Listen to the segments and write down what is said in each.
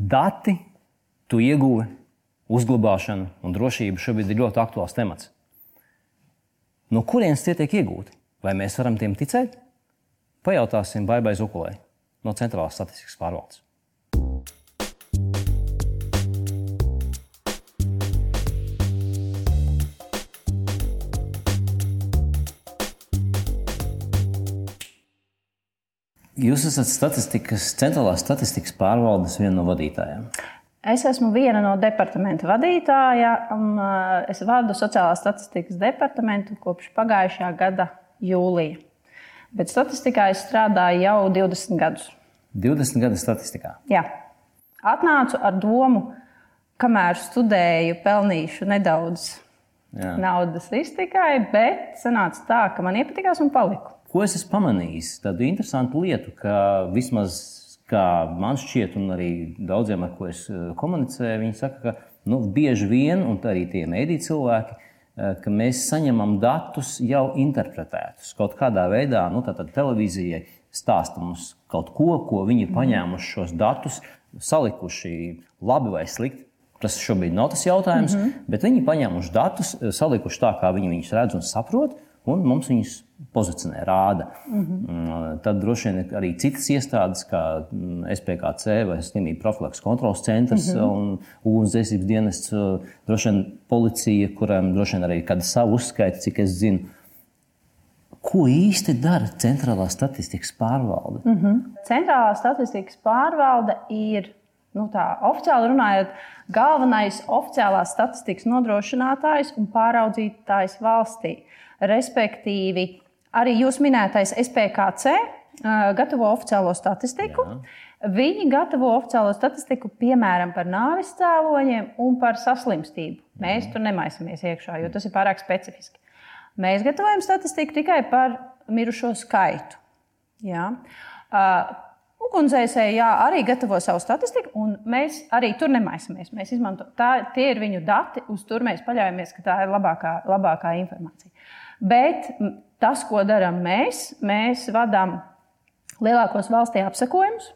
Dati, tu ieguvi, uzglabāšana un drošība šobrīd ir ļoti aktuāls temats. No kurienes tie tiek iegūti? Vai mēs varam tiem ticēt? Pajautāsim Baibai Zukulē no Centrālās statistikas pārvaldes. Jūs esat statistikas, centrālās statistikas pārvaldes viena no vadītājiem. Es esmu viena no departamenta vadītājām. Es vadu sociālās statistikas departamentu kopš pagājušā gada jūlija. Bet statistikā es strādāju jau 20 gadus. 20 gadus statistikā? Jā. Atnācu ar domu, kamēr studēju, pelnīšu nedaudz Jā. naudas iztikai, bet sanāca tā, ka man iepatikās un paliku. Ko es esmu pamanījis? Tādu interesantu lietu, ka vismaz kā man šķiet, un arī daudziem, ar ko es eh, komunicēju, viņi saka, ka nu, bieži vien, un arī tie mēdīņu cilvēki, eh, ka mēs saņemam datus jau interpretētus. Kaut kādā veidā, nu, tātad televīzijai stāsta mums kaut ko, ko viņi ir paņēmuši šos datus, salikuši labi vai slikti. Tas šobrīd nav tas jautājums, mm -hmm. bet viņi paņēmuši datus, salikuši tā, kā viņi viņus redz un saprot, un mums viņus pozicionē, rāda. Mm -hmm. Tad droši vien arī citas iestādes, kā mm, SPKC vai Slimību profilaks kontrols centrs mm -hmm. un ugunsdzēsības dienests, droši vien policija, kurām droši vien arī kāda savu uzskaita, cik es zinu. Ko īsti dara Centrālā statistikas pārvalde? Mm -hmm. Centrālā statistikas pārvalde ir nu, tā, oficiāli runājot, galvenais oficiālās statistikas nodrošinātājs un pāraudzītājs valstī. Respektīvi, arī jūs minētais SPKC gatavo oficiālo statistiku. Jā. Viņi gatavo oficiālo statistiku, piemēram, par nāves cēloņiem un par saslimstību. Mēs tur nemaisamies iekšā, jo tas ir pārāk specifiski. Mēs gatavojam statistiku tikai par mirušo skaitu. Jā. Uh, Ugunsdzēsēji arī gatavo savu statistiku, un mēs arī tur nemaisamies. Mēs izmantojam, tā, tie ir viņu dati, uz tur mēs paļaujamies, ka tā ir labākā, labākā informācija. Bet tas, ko darām mēs, mēs vadām lielākos valstī apsakojumus.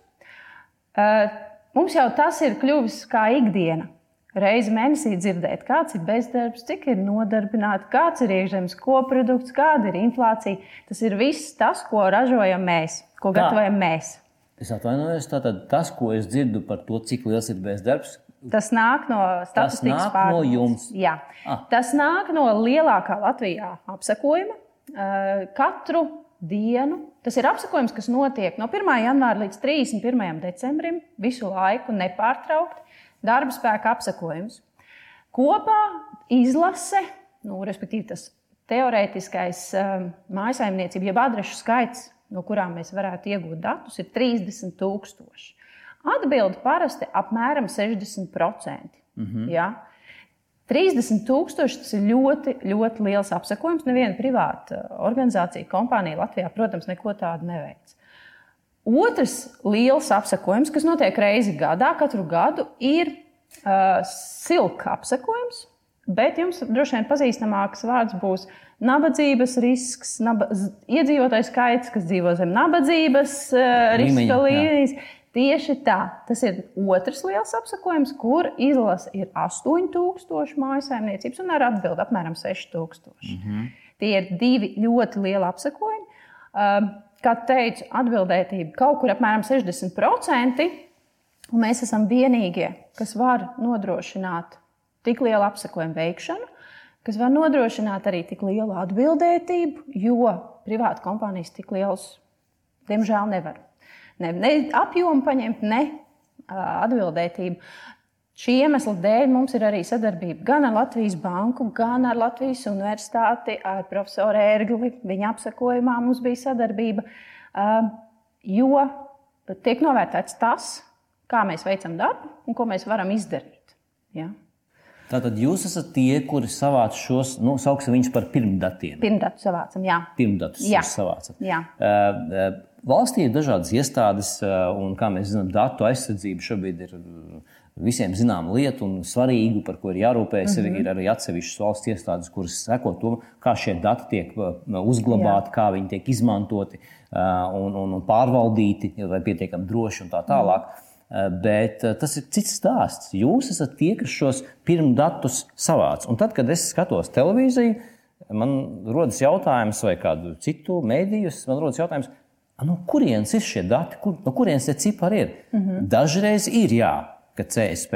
Mums jau tas ir kļuvis kā ikdiena. Reizi mēnesī dzirdēt, kāds ir bezdarbs, cik ir nodarbināti, kāds ir iekšzemes koprodukts, kāda ir inflācija. Tas ir viss tas, ko ražojam mēs, ko gatavojam mēs. Es atvainojos, tātad tas, ko es dzirdu par to, cik liels ir bezdarbs, Tas nāk no statistikas pārvaldes. No jums. Jā, ah. tas nāk no lielākā Latvijā apsakojuma. Eh, katru dienu tas ir apsakojums, kas notiek no 1. janvāra līdz 31. decembrim, visu laiku nepārtraukti. Darba spēka apsakojums. Kopā izlase, nu, respektīvi tas teorētiskais um, mājsaimniecība, jeb adrešu skaits, no kurām mēs varētu iegūt datus, ir 30,000. Atbilde parasti apmēram 60%. Mm -hmm. ja? 30,000 tas ir ļoti, ļoti liels apsakojums. Neviena privāta organizācija, kompānija Latvijā, protams, neko tādu neveic. Otrs liels apsakojums, kas notiek reizi gadā, katru gadu, ir uh, silka apsakojums. Bet jums droši vien pazīstamāks vārds būs nabadzības risks, naba, iedzīvotāju skaits, kas dzīvo zem nabadzības uh, riska līnijas. Tieši tā, tas ir otrs liels apsakojums, kur izlase ir 8000 mājsaimniecības un ar atbildi apmēram 6000. Mm -hmm. Tie ir divi ļoti lieli apsakojumi. Um, kā teicu, atbildētība kaut kur apmēram 60%, un mēs esam vienīgie, kas var nodrošināt tik lielu apsakojumu veikšanu, kas var nodrošināt arī tik lielu atbildētību, jo privāta kompānijas tik liels, diemžēl, nevar ne, ne apjomu paņemt, ne atbildētību. Šī iemesla dēļ mums ir arī sadarbība gan ar Latvijas Banku, gan ar Latvijas Universitāti, ar profesoru Ērgli. Viņa apsakojumā mums bija sadarbība, jo tiek novērtēts tas, kā mēs veicam darbu un ko mēs varam izdarīt. Ja? Tātad jūs esat tie, kuri savāc šos, nu, sauksim viņus par pirmdatiem. Pirmdatu savācam, jā. Pirmdatus jā. savācat. Jā. Uh, Valstī ir dažādas iestādes, un, kā mēs zinām, datu aizsardzība šobrīd ir visiem zināma lieta un svarīga, par ko ir jārūpējas. Mm -hmm. ir, arī atsevišķas valsts iestādes, kuras seko to, kā šie dati tiek uzglabāti, Jā. kā viņi tiek izmantoti un, un, un pārvaldīti, vai pietiekami droši un tā tālāk. Mm. Bet tas ir cits stāsts. Jūs esat tie, kas šos pirmdatus savāc. Un tad, kad es skatos televīziju, man rodas jautājums, vai kādu citu mēdīju, man rodas jautājums, no kurienes ir šie dati, kur, no kurienes tie cipari ir. Mm -hmm. Dažreiz ir jā, ka CSP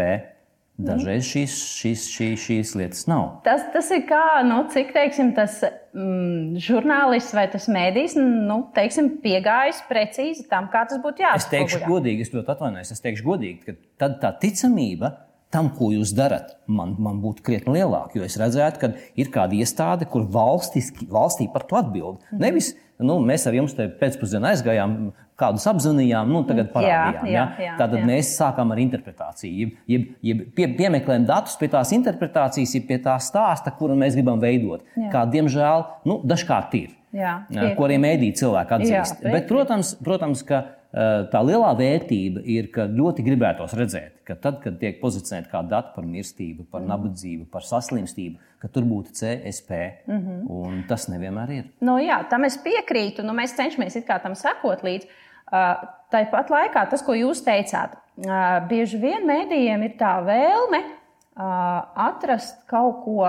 Dažreiz šīs, šīs, šīs, šīs lietas nav. Tas, tas ir kā, nu, cik teiksim, tas mm, žurnālists vai tas mēdījis nu, teiksim, piegājis precīzi tam, kā tas būtu jāsaka. Es teikšu godīgi, es ļoti atvainojos. Es teikšu godīgi, ka tad tā ticamība tam, ko jūs darat, man, man būtu krietni lielāka. Jo es redzētu, ka ir kāda iestāde, kur valstiski, valstī par to atbild. Mm. Nevis nu, mēs ar jums pēcpusdienā aizgājām, kādus apzinājām, nu, tagad parādījām. Jā, jā, jā, Tātad jā. mēs sākām ar interpretāciju. Jeb, jeb, jeb pie, piemeklējam datus pie tās interpretācijas, pie tā stāsta, kuru mēs gribam veidot. Jā. Kā, diemžēl, nu, dažkārt ir. Jā, ko arī mēdī cilvēki atzīst. Jā, Bet, protams, protams, ka tā lielā vērtība ir, ka ļoti gribētos redzēt, ka tad, kad tiek pozicionēta kāda data par mirstību, par mm. nabadzību, par saslimstību, ka tur būtu CSP. Mm -hmm. Tas nevienmēr ir. Nu, jā, tam es piekrītu. Nu, mēs cenšamies tam sekot līdzi. Tāpat laikā tas, ko jūs teicāt, bieži vien mēdījiem ir tā vēlme atrast kaut ko,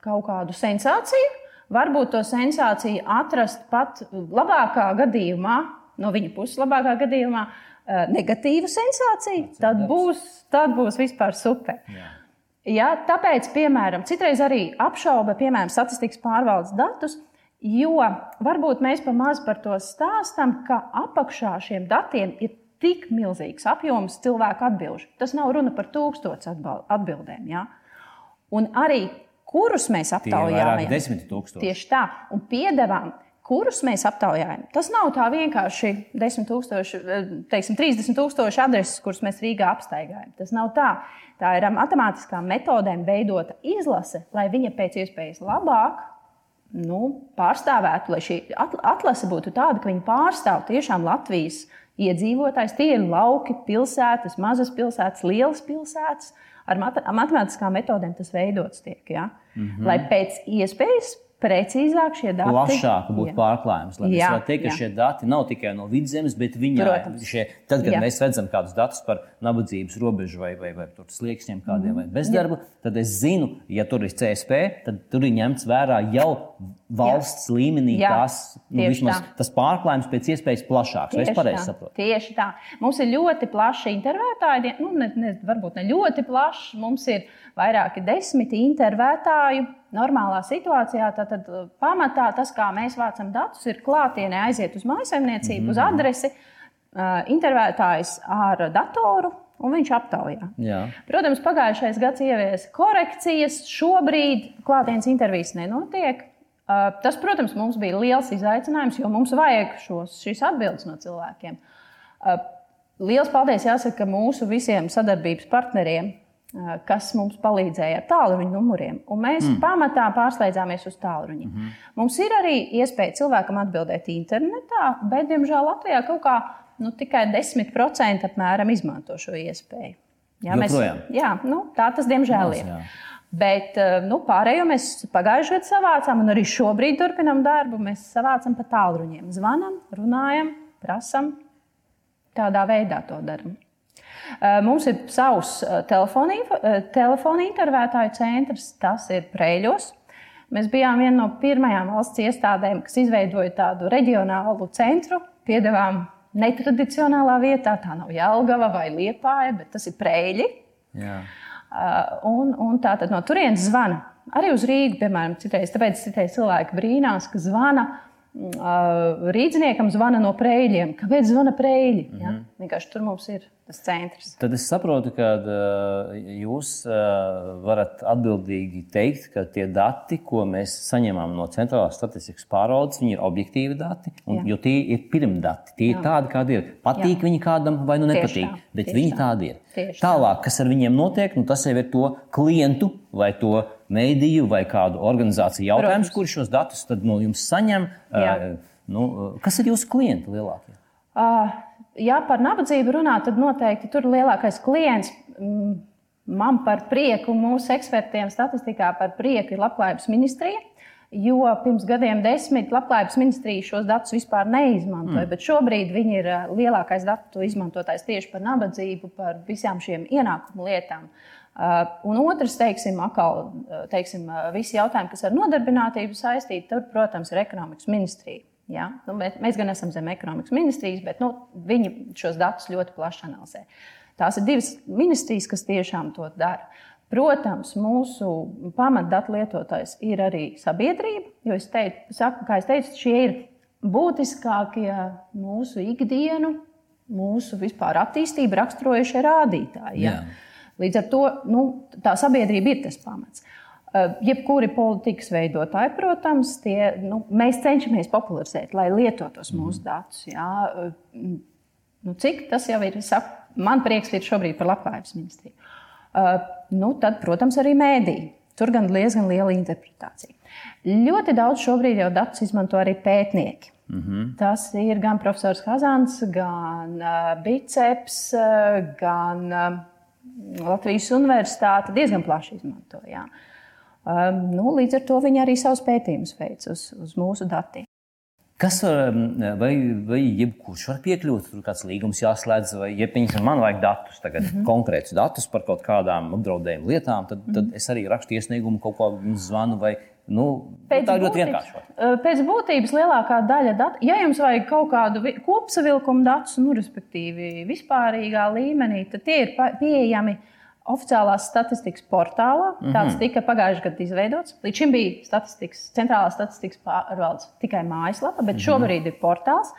kaut kādu sensāciju, varbūt to sensāciju atrast pat labākā gadījumā, no viņa puses, labākā gadījumā, negatīvu sensāciju. Tad būs, tad būs vispār super. Jā. Ja, tāpēc, piemēram, citreiz arī apšauba piemēram, statistikas pārvaldes datus, Jo varbūt mēs pa maz par to stāstām, ka apakšā šiem datiem ir tik milzīgs apjoms cilvēku atbildžu. Tas nav runa par tūkstošu atbildēm. Ja? Un arī kurus mēs tūkstoši. Tieši tā, un piedevām, kurus mēs aptaujājam. Tas nav tā vienkārši 10 tūkstoši, teiksim, 30 tūkstoši adreses, kuras mēs Rīgā apstaigājam. Tas nav tā. Tā ir matemātiskām metodēm veidota izlase, lai viņa pēc iespējas labāk nu, pārstāvētu, lai šī atlase būtu tāda, ka viņi pārstāv tiešām Latvijas iedzīvotājs. Tie ir lauki, pilsētas, mazas pilsētas, lielas pilsētas. Ar matemātiskām metodēm tas veidots tiek. Ja? Mm -hmm. Lai pēc iespējas precīzāk šie dati. Plašāk būtu pārklājums. Lai jā, mēs varētu teikt, ka jā. šie dati nav tikai no vidzemes, bet viņi ir. Tad, kad jā. mēs redzam kādus datus par nabadzības robežu vai, vai, vai slieksņiem, kādiem mm. vai bezdarbu, jā. tad es zinu, ja tur ir CSP, tad tur ir ņemts vērā jau valsts jā. līmenī jā. tās, nu, vismaz, tā. tas pārklājums pēc iespējas plašāks. Tieši es pareizi saprotu. Tieši tā. Mums ir ļoti plaši intervētāji, nu, ne, ne, varbūt ne ļoti plaši. Mums ir vairāki desmiti intervētāju normālā situācijā, tad, tad uh, pamatā tas, kā mēs vācam datus, ir klātienē aiziet uz mājasemniecību, mm uz mhm. adresi, uh, intervētājs ar datoru. Un viņš aptaujā. Jā. Protams, pagājušais gads ieviesa korekcijas. Šobrīd klātienes intervijas nenotiek. Uh, tas, protams, mums bija liels izaicinājums, jo mums vajag šos, šīs atbildes no cilvēkiem. Liels paldies jāsaka mūsu visiem sadarbības partneriem, kas mums palīdzēja ar tālruņa numuriem. Un mēs mm. pamatā pārslēdzāmies uz tālruņa. Mm -hmm. Mums ir arī iespēja cilvēkam atbildēt internetā, bet, diemžēl, Latvijā kaut kā nu, tikai 10% apmēram izmanto šo iespēju. Jā, mēs, jā nu, tā tas diemžēl ir. Jā. Bet nu, pārējo mēs pagājušajā gadā savācām, un arī šobrīd turpinām darbu. Mēs savācam pa tālruņiem, zvanam, runājam, prasam. Tādā veidā to darām. Eh, mums ir savs eh, telefona eh, intervētāju centrs, tas ir Prēļos. Mēs bijām viena no pirmajām valsts iestādēm, kas izveidoja tādu reģionālu centru. Piedāvājām netradicionālā vietā, tā nav Jālgava vai Liepāja, bet tas ir Prēļi. Jā. Un, un tā tad no turienes zvana arī uz Rīgu, piemēram, citreiz. Tāpēc citreiz cilvēki brīnās, ka zvana rīzniekam zvana no prēļiem. Kāpēc zvana prēļi? Mm -hmm. ja? Vienkārši tur mums ir tas centrs. Tad es saprotu, ka jūs varat atbildīgi teikt, ka tie dati, ko mēs saņemam no centrālās statistikas pārvaldes, ir objektīvi dati, un, jo tie ir pirmdati. Tie Jā. ir tādi, kādi ir. Patīk Jā. viņi kādam vai nu nepatīk, tā. bet Tieši viņi tā. tādi ir. Tieši Tālāk, kas ar viņiem notiek, nu, tas jau ir to klientu vai to mēdīju vai kādu organizāciju jautājums, Protams. kurš šos datus no jums saņem. Jā. Uh, nu, kas ir jūsu klienti lielākie? Uh, ja par nabadzību runā, tad noteikti tur lielākais klients. Mm, man par prieku, mūsu ekspertiem statistikā par prieku ir labklājības ministrija. Jo pirms gadiem desmit Labklājības ministrija šos datus vispār neizmantoja, mm. bet šobrīd viņi ir lielākais datu izmantotājs tieši par nabadzību, par visām šīm ienākumu lietām. Uh, un otrs, teiksim, akal, teiksim, visi jautājumi, kas ar nodarbinātību saistīti, tur, protams, ir ekonomikas ministrija. Ja? Nu, mēs gan esam zem ekonomikas ministrijas, bet nu, viņi šos datus ļoti plaši analizē. Tās ir divas ministrijas, kas tiešām to dara. Protams, mūsu pamatdatu lietotājs ir arī sabiedrība, jo es teicu, saku, kā es teicu, šie ir būtiskākie mūsu ikdienu, mūsu vispār attīstību raksturojušie rādītāji. Ja? Jā. Līdz ar to nu, tā sabiedrība ir tas pamats. Uh, jebkuri politikas veidotāji, protams, tie, nu, mēs cenšamies popularizēt, lai lietotos mūsu datus. Jā. Nu, cik tas jau ir? Man prieks ir šobrīd par labklājības ministriju. Uh, nu, tad, protams, arī mēdīji. Tur gan diezgan liela interpretācija. Ļoti daudz šobrīd jau datus izmanto arī pētnieki. Mm -hmm. Tas ir gan profesors Kazants, gan uh, Biceps, uh, gan uh, Latvijas Universitāte diezgan plaši izmanto. Jā. Um, nu, līdz ar to viņi arī savus pētījumus veic uz, uz mūsu datiem. Kas var, vai, vai jebkurš var piekļūt, tur kāds līgums jāslēdz, vai, ja piemēram, man vajag datus, tagad, mm -hmm. konkrētus datus par kaut kādām apdraudējumu lietām, tad, mm -hmm. tad es arī rakstu iesniegumu, kaut ko zvanu vai Nu, pēc tā ļoti vienkārši. Pēc būtības lielākā daļa datu, ja jums vajag kaut kādu kopsavilkumu datus, nu, respektīvi vispārīgā līmenī, tad tie ir pieejami uh, oficiālās statistikas portālā. Mm -hmm. Tāds tika pagājušajā gadā izveidots. Līdz šim bija statistikas, centrālā statistikas pārvaldes tikai mājaslapa, bet mm -hmm. šobrīd ir portāls.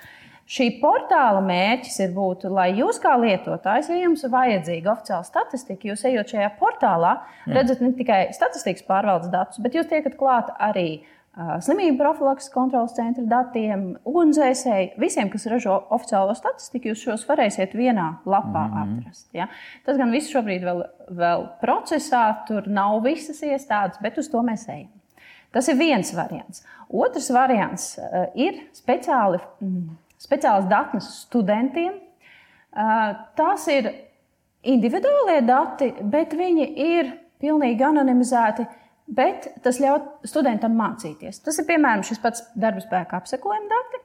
Šī portāla mērķis ir būt, lai jūs kā lietotājs, ja jums ir vajadzīga oficiāla statistika, jūs ejot šajā portālā, redzat ne tikai statistikas pārvaldes datus, bet jūs tiekat klāt arī uh, slimību profilakses kontrolas centra datiem, ugunsdzēsēji, visiem, kas ražo oficiālo statistiku, jūs šos varēsiet vienā lapā mm atrast. Ja? Tas gan viss šobrīd vēl, vēl procesā, tur nav visas iestādes, bet uz to mēs ejam. Tas ir viens variants. Otrs variants uh, ir speciāli, mm, speciāls datnes studentiem. Tās ir individuālie dati, bet viņi ir pilnīgi anonimizēti. Bet tas ļauj studentam mācīties. Tas ir piemēram šis pats darba spēka apsekojuma dati.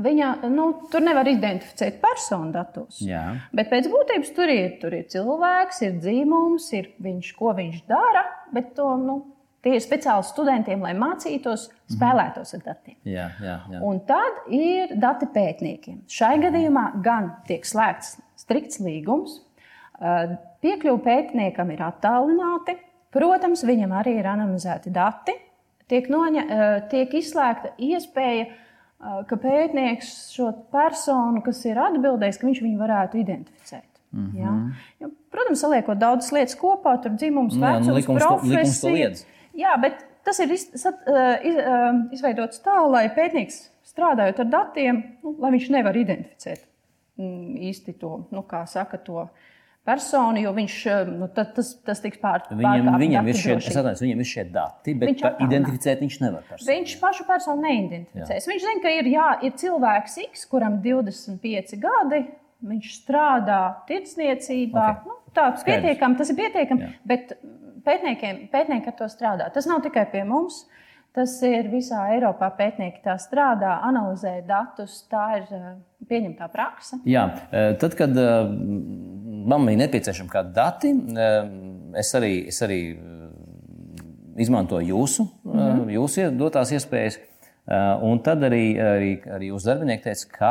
Viņa, nu, tur nevar identificēt personu datos. Jā. Bet pēc būtības tur ir, tur ir cilvēks, ir dzīvums, ir viņš, ko viņš dara. Bet to, nu, tie ir speciāli studentiem, lai mācītos, mhm. spēlētos ar datiem. Jā, jā, jā. Un tad ir dati pētniekiem. Šai gadījumā gan tiek slēgts strikts līgums, piekļuve pētniekam ir attālināti. Protams, viņam arī ir anonimizēti dati. Tiek, noņa, tiek izslēgta iespēja, ka pētnieks šo personu, kas ir atbildējis, ka viņš viņu varētu identificēt. Mm -hmm. ja? Protams, saliekot daudzas lietas kopā, tur dzimums, nu, vecums, nu, likums, profesija. Jā, bet tas ir iz, sat, iz, izveidots tā, lai pētnieks strādājot ar datiem, nu, lai viņš nevar identificēt mm, īsti to, nu, kā saka, to personu, jo viņš nu, tas, tas tiks pārtraukts. Viņam, viņam, ir šie, atnāc, viņam ir šie dati, bet viņš identificēt viņš nevar. Personu. Viņš pašu personu neidentificēs. Jā. Viņš zina, ka ir, jā, ir cilvēks X, kuram 25 gadi, viņš strādā tirdzniecībā. Okay. Nu, tāds pietiekami, tas ir pietiekami, bet pētniekiem, pētnieki ar to strādā. Tas nav tikai pie mums. Tas ir visā Eiropā. Pētnieki tā strādā, analizē datus. Tā ir eh, pieņemtā praksa. Jā, eh, tad, kad man bija nepieciešami kādi dati. Es arī, es arī izmantoju jūsu, mm -hmm. jūsu dotās iespējas. Un tad arī, arī, arī jūsu darbinieki teica, ka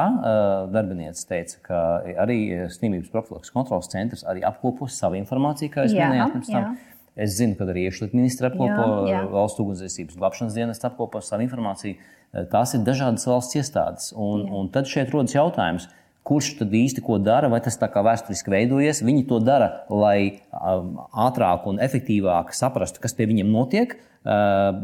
darbinieks teica, ka arī slimības profilakses kontrolas centrs arī apkopo savu informāciju, kā jūs minējāt pirms tam. Es zinu, ka arī iekšlietu ministra apkopo, jā, jā. valsts ugunsdzēsības glābšanas dienas apkopo savu informāciju. Tās ir dažādas valsts iestādes. Un, jā. un tad šeit rodas jautājums, kurš tad īsti ko dara, vai tas tā kā vēsturiski veidojies. Viņi to dara, lai um, ātrāk un efektīvāk saprastu, kas pie viņiem notiek. Uh,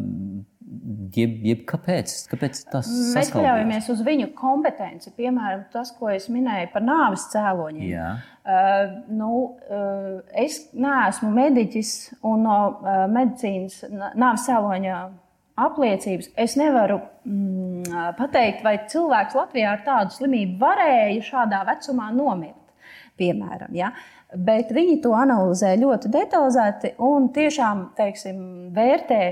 jeb, jeb kāpēc? kāpēc tas Mēs paļaujamies uz viņu kompetenci. Piemēram, tas, ko es minēju par nāves cēloņiem. Jā. Uh, nu, uh, es neesmu mediķis un no uh, medicīnas nāves cēloņa apliecības. Es nevaru mm, pateikt, vai cilvēks Latvijā ar tādu slimību varēja šādā vecumā nomirt. Piemēram, ja? Bet viņi to analizē ļoti detalizēti un tiešām teiksim, vērtē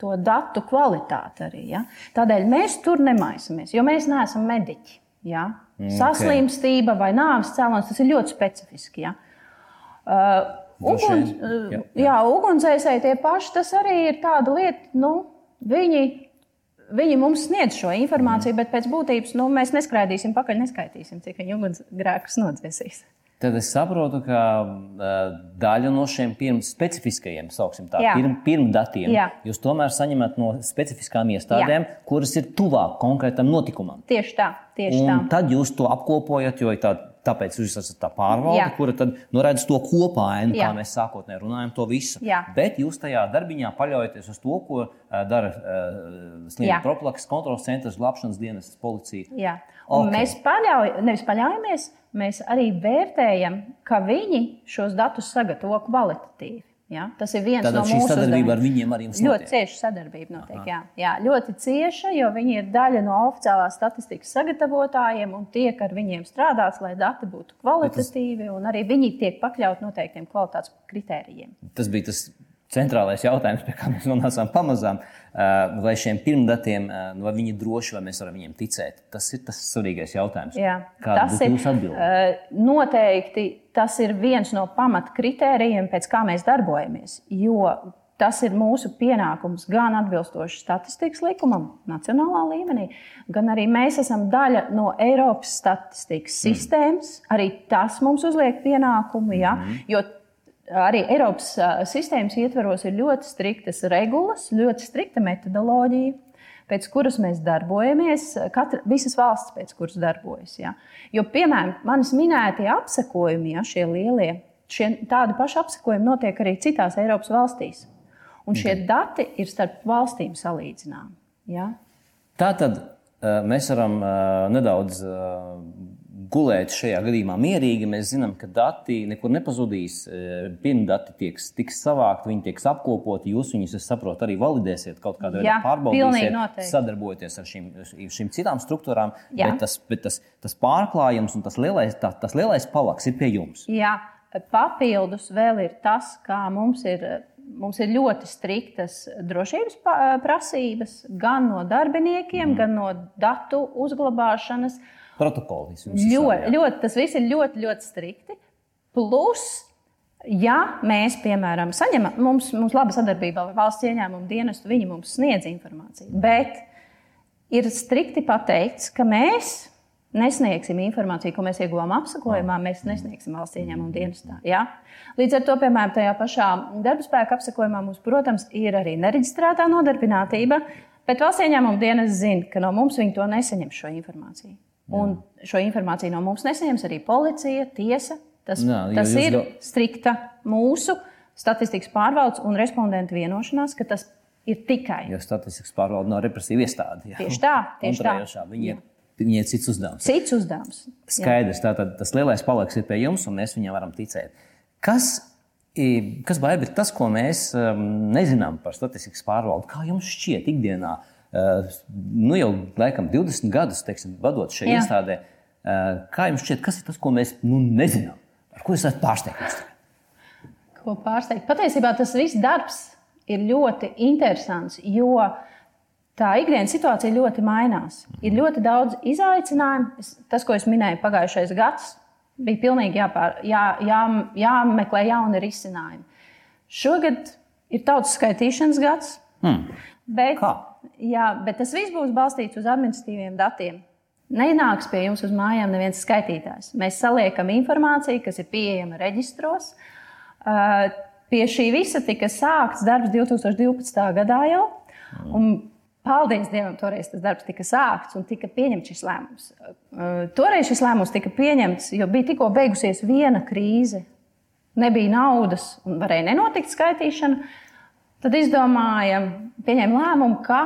to datu kvalitāti arī. Ja? Tādēļ mēs tur nemaisamies, jo mēs neesam mediķi. Ja? Mm, Okay. Saslimstība vai nāves cēlonis tas ir ļoti specifiski. Ja? Uh, uguns, uh, Jā, jā, ugunsdzēsēji tie paši, tas arī ir tāda lieta, nu, viņi, viņi mums sniedz šo informāciju, Mm. bet pēc būtības nu, mēs neskraidīsim pakaļ, neskaitīsim, cik viņi ugunsgrēkus nodzēsīs. Tad es saprotu, ka uh, daļu no šiem pirm, specifiskajiem, tā, Jā. pirm, pirmdatiem, Jā. jūs tomēr saņemat no specifiskām iestādēm, kuras ir tuvāk konkrētam notikumam. Tieši tā, tieši Un tā. tad jūs to apkopojat, jo tā, tāpēc jūs esat tā pārvalde, Jā. kura tad nu, redz to kopainu, kā Jā. mēs sākotnēji runājam, to visu. Jā. Bet jūs tajā darbiņā paļaujaties uz to, ko uh, dara uh, slimību Jā. profilaks, kontrols centrs, glābšanas dienas, policija. Jā. Okay. Mēs paļauj, nevis paļaujamies, mēs arī vērtējam, ka viņi šos datus sagatavo kvalitatīvi. Ja? Tas ir viens Tātad no mūsu sadarbība ar viņiem arī jums Ļoti cieša sadarbība notiek. Jā. Jā, ļoti cieša, jo viņi ir daļa no oficiālās statistikas sagatavotājiem un tiek ar viņiem strādāts, lai dati būtu kvalitatīvi. un Arī viņi tiek pakļauti noteiktiem kvalitātes kritērijiem. Tas bija tas centrālais jautājums, pie kā mēs nonācām pamazām. Vai šiem pirmdatiem, vai viņi droši, vai mēs varam viņiem ticēt? Tas ir tas svarīgais jautājums. Jā, Kāda tas ir jūsu atbilde? noteikti tas ir viens no pamatkritērijiem, pēc kā mēs darbojamies. Jo tas ir mūsu pienākums gan atbilstoši statistikas likumam, nacionālā līmenī, gan arī mēs esam daļa no Eiropas statistikas sistēmas. Arī tas mums uzliek pienākumu. Ja? Jo arī Eiropas sistēmas ietvaros ir ļoti striktas regulas, ļoti strikta metodoloģija pēc kuras mēs darbojamies, katra, visas valsts pēc kuras darbojas. Ja. Jo, piemēram, manis minētie apsekojumi, ja, šie lielie, šie, tādi paši apsekojumi notiek arī citās Eiropas valstīs. Un šie dati ir starp valstīm salīdzināmi. Ja. Tā tad mēs varam nedaudz gulēt šajā gadījumā mierīgi. Mēs zinām, ka dati nekur nepazudīs. Uh, Pirmdati tiks, tiks savākti, viņi tiks apkopoti. Jūs viņus, es saprotu, arī validēsiet, kaut kādā veidā pārbaudīsiet, sadarbojoties ar šīm, šīm citām struktūrām. Jā. Bet tas, bet tas, tas pārklājums un tas lielais, tā, tas lielais palaks ir pie jums. Jā, papildus vēl ir tas, kā mums ir. Mums ir ļoti striktas drošības prasības gan no darbiniekiem, mm. gan no datu uzglabāšanas. Protokolis jums Ļoti, ļoti, tas viss ir ļoti, ļoti strikti. Plus, ja mēs, piemēram, saņemam, mums, mums laba sadarbība ar valsts ieņēmumu dienestu, viņi mums sniedz informāciju. Bet ir strikti pateikts, ka mēs nesniegsim informāciju, ko mēs ieguvām apsakojumā, mēs nesniegsim valsts ieņēmumu dienestā. Ja? Līdz ar to, piemēram, tajā pašā darba spēka apsakojumā mums, protams, ir arī nereģistrētā nodarbinātība, bet valsts ieņēmuma dienas zina, ka no mums viņi to nesaņem šo informāciju. Un šo informāciju no mums nesaņems arī policija, tiesa. Tas, Jā, tas ir gal- strikta mūsu statistikas pārbaudas un respondentu vienošanās, ka tas ir tikai Jo statistikas pārvalde nav represīva iestāde. jā. Tieši tā, tieši tā. Kontrolējošā. Viņi ir, viņi ir cits uzdevums. cits uzdevums. Jā. Skaidrs, tātad tas lielais palaks ir pie jums, un mēs viņam varam ticēt. Kas, kas baigi ir tas, ko mēs um, nezinām par statistikas pārvaldi? Kā jums šķiet ikdienā? Uh, nu jau laikam 20 gadus teiksim, vadot šai Jā. iestādē, uh, kā jums šķiet, kas ir tas, ko mēs nu, nezinām? Ar ko esat pārsteigts? Ko pārsteigt? Patiesībā tas viss darbs ir ļoti interesants, jo tā ikdienas situācija ļoti mainās. Ir ļoti daudz izaicinājumu. Tas, ko es minēju, pagājušais gads bija pilnīgi jāpār, jā, jā, jāmeklē jauni risinājumi. Šogad ir tautas skaitīšanas gads. Hmm. Bet, Kā? Jā, bet tas viss būs balstīts uz administratīviem datiem. Nenāks pie jums uz mājām neviens skaitītājs. Mēs saliekam informāciju, kas ir pieejama reģistros. Uh, Pie šī visa tika sākts darbs 2012. gadā jau. Un, paldies Dievam, toreiz tas darbs tika sākts un tika pieņemts šis lēmums. Uh, Toreiz šis lēmums tika pieņemts, jo bija tikko beigusies viena krīze. Nebija naudas un varēja nenotikt skaitīšana. Tad izdomājām, pieņēmām lēmumu, ka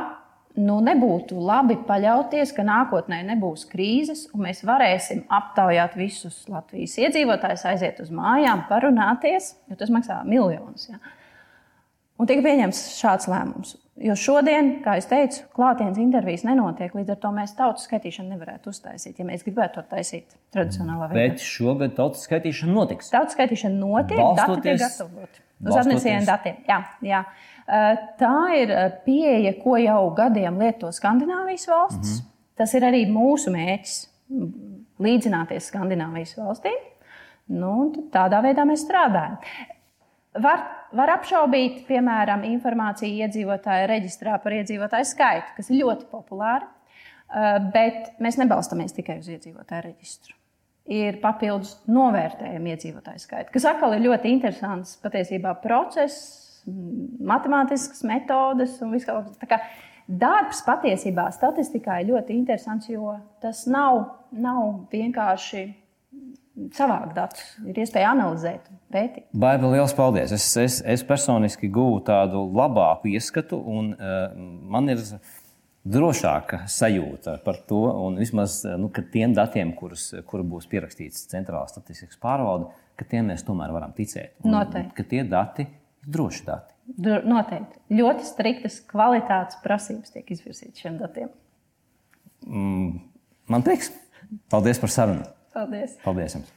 nu, nebūtu labi paļauties, ka nākotnē nebūs krīzes, un mēs varēsim aptaujāt visus Latvijas iedzīvotājus, aiziet uz mājām, parunāties, jo tas maksā miljonus. Ja? Un tika pieņemts šāds lēmums. Jo šodien, kā jau teicu, klātienes intervijas nenotiek, līdz ar to mēs tautas skaitīšanu nevarētu uztaisīt, ja mēs gribētu to taisīt tradicionālā veidā. Bet šogad tautas skaitīšana notiks. Tautas skaitīšana notiek, dati tiek Balstoties- gatavoti. Uz administrējiem datiem. Jā, jā. Tā ir pieeja, ko jau gadiem lieto Skandināvijas valsts. Mm -hmm. Tas ir arī mūsu mērķis - līdzināties Skandināvijas valstīm. Nu, tādā veidā mēs strādājam. Var, var apšaubīt, piemēram, informāciju iedzīvotāju reģistrā par iedzīvotāju skaitu, kas ir ļoti populāra. Bet mēs nebalstāmies tikai uz iedzīvotāju reģistru ir papildus novērtējumi iedzīvotāju skaita, kas atkal ir ļoti interesants patiesībā process, matemātiskas metodes un viss kaut kas. Darbs patiesībā statistikā ir ļoti interesants, jo tas nav, nav vienkārši savākt datus, ir iespēja analizēt, pētīt. Baiba, liels paldies! Es, es, es personiski guvu tādu labāku ieskatu, un uh, man ir drošāka sajūta par to, un vismaz nu, tiem datiem, kurus kur būs pierakstīts Centrālā statistikas pārvalde, ka tiem mēs tomēr varam ticēt. Un, Noteikti. Ka tie dati ir droši dati. Noteikti. Ļoti striktas kvalitātes prasības tiek izvirzītas šiem datiem. Mm, man prieks. Paldies par sarunu. Paldies. Paldies jums.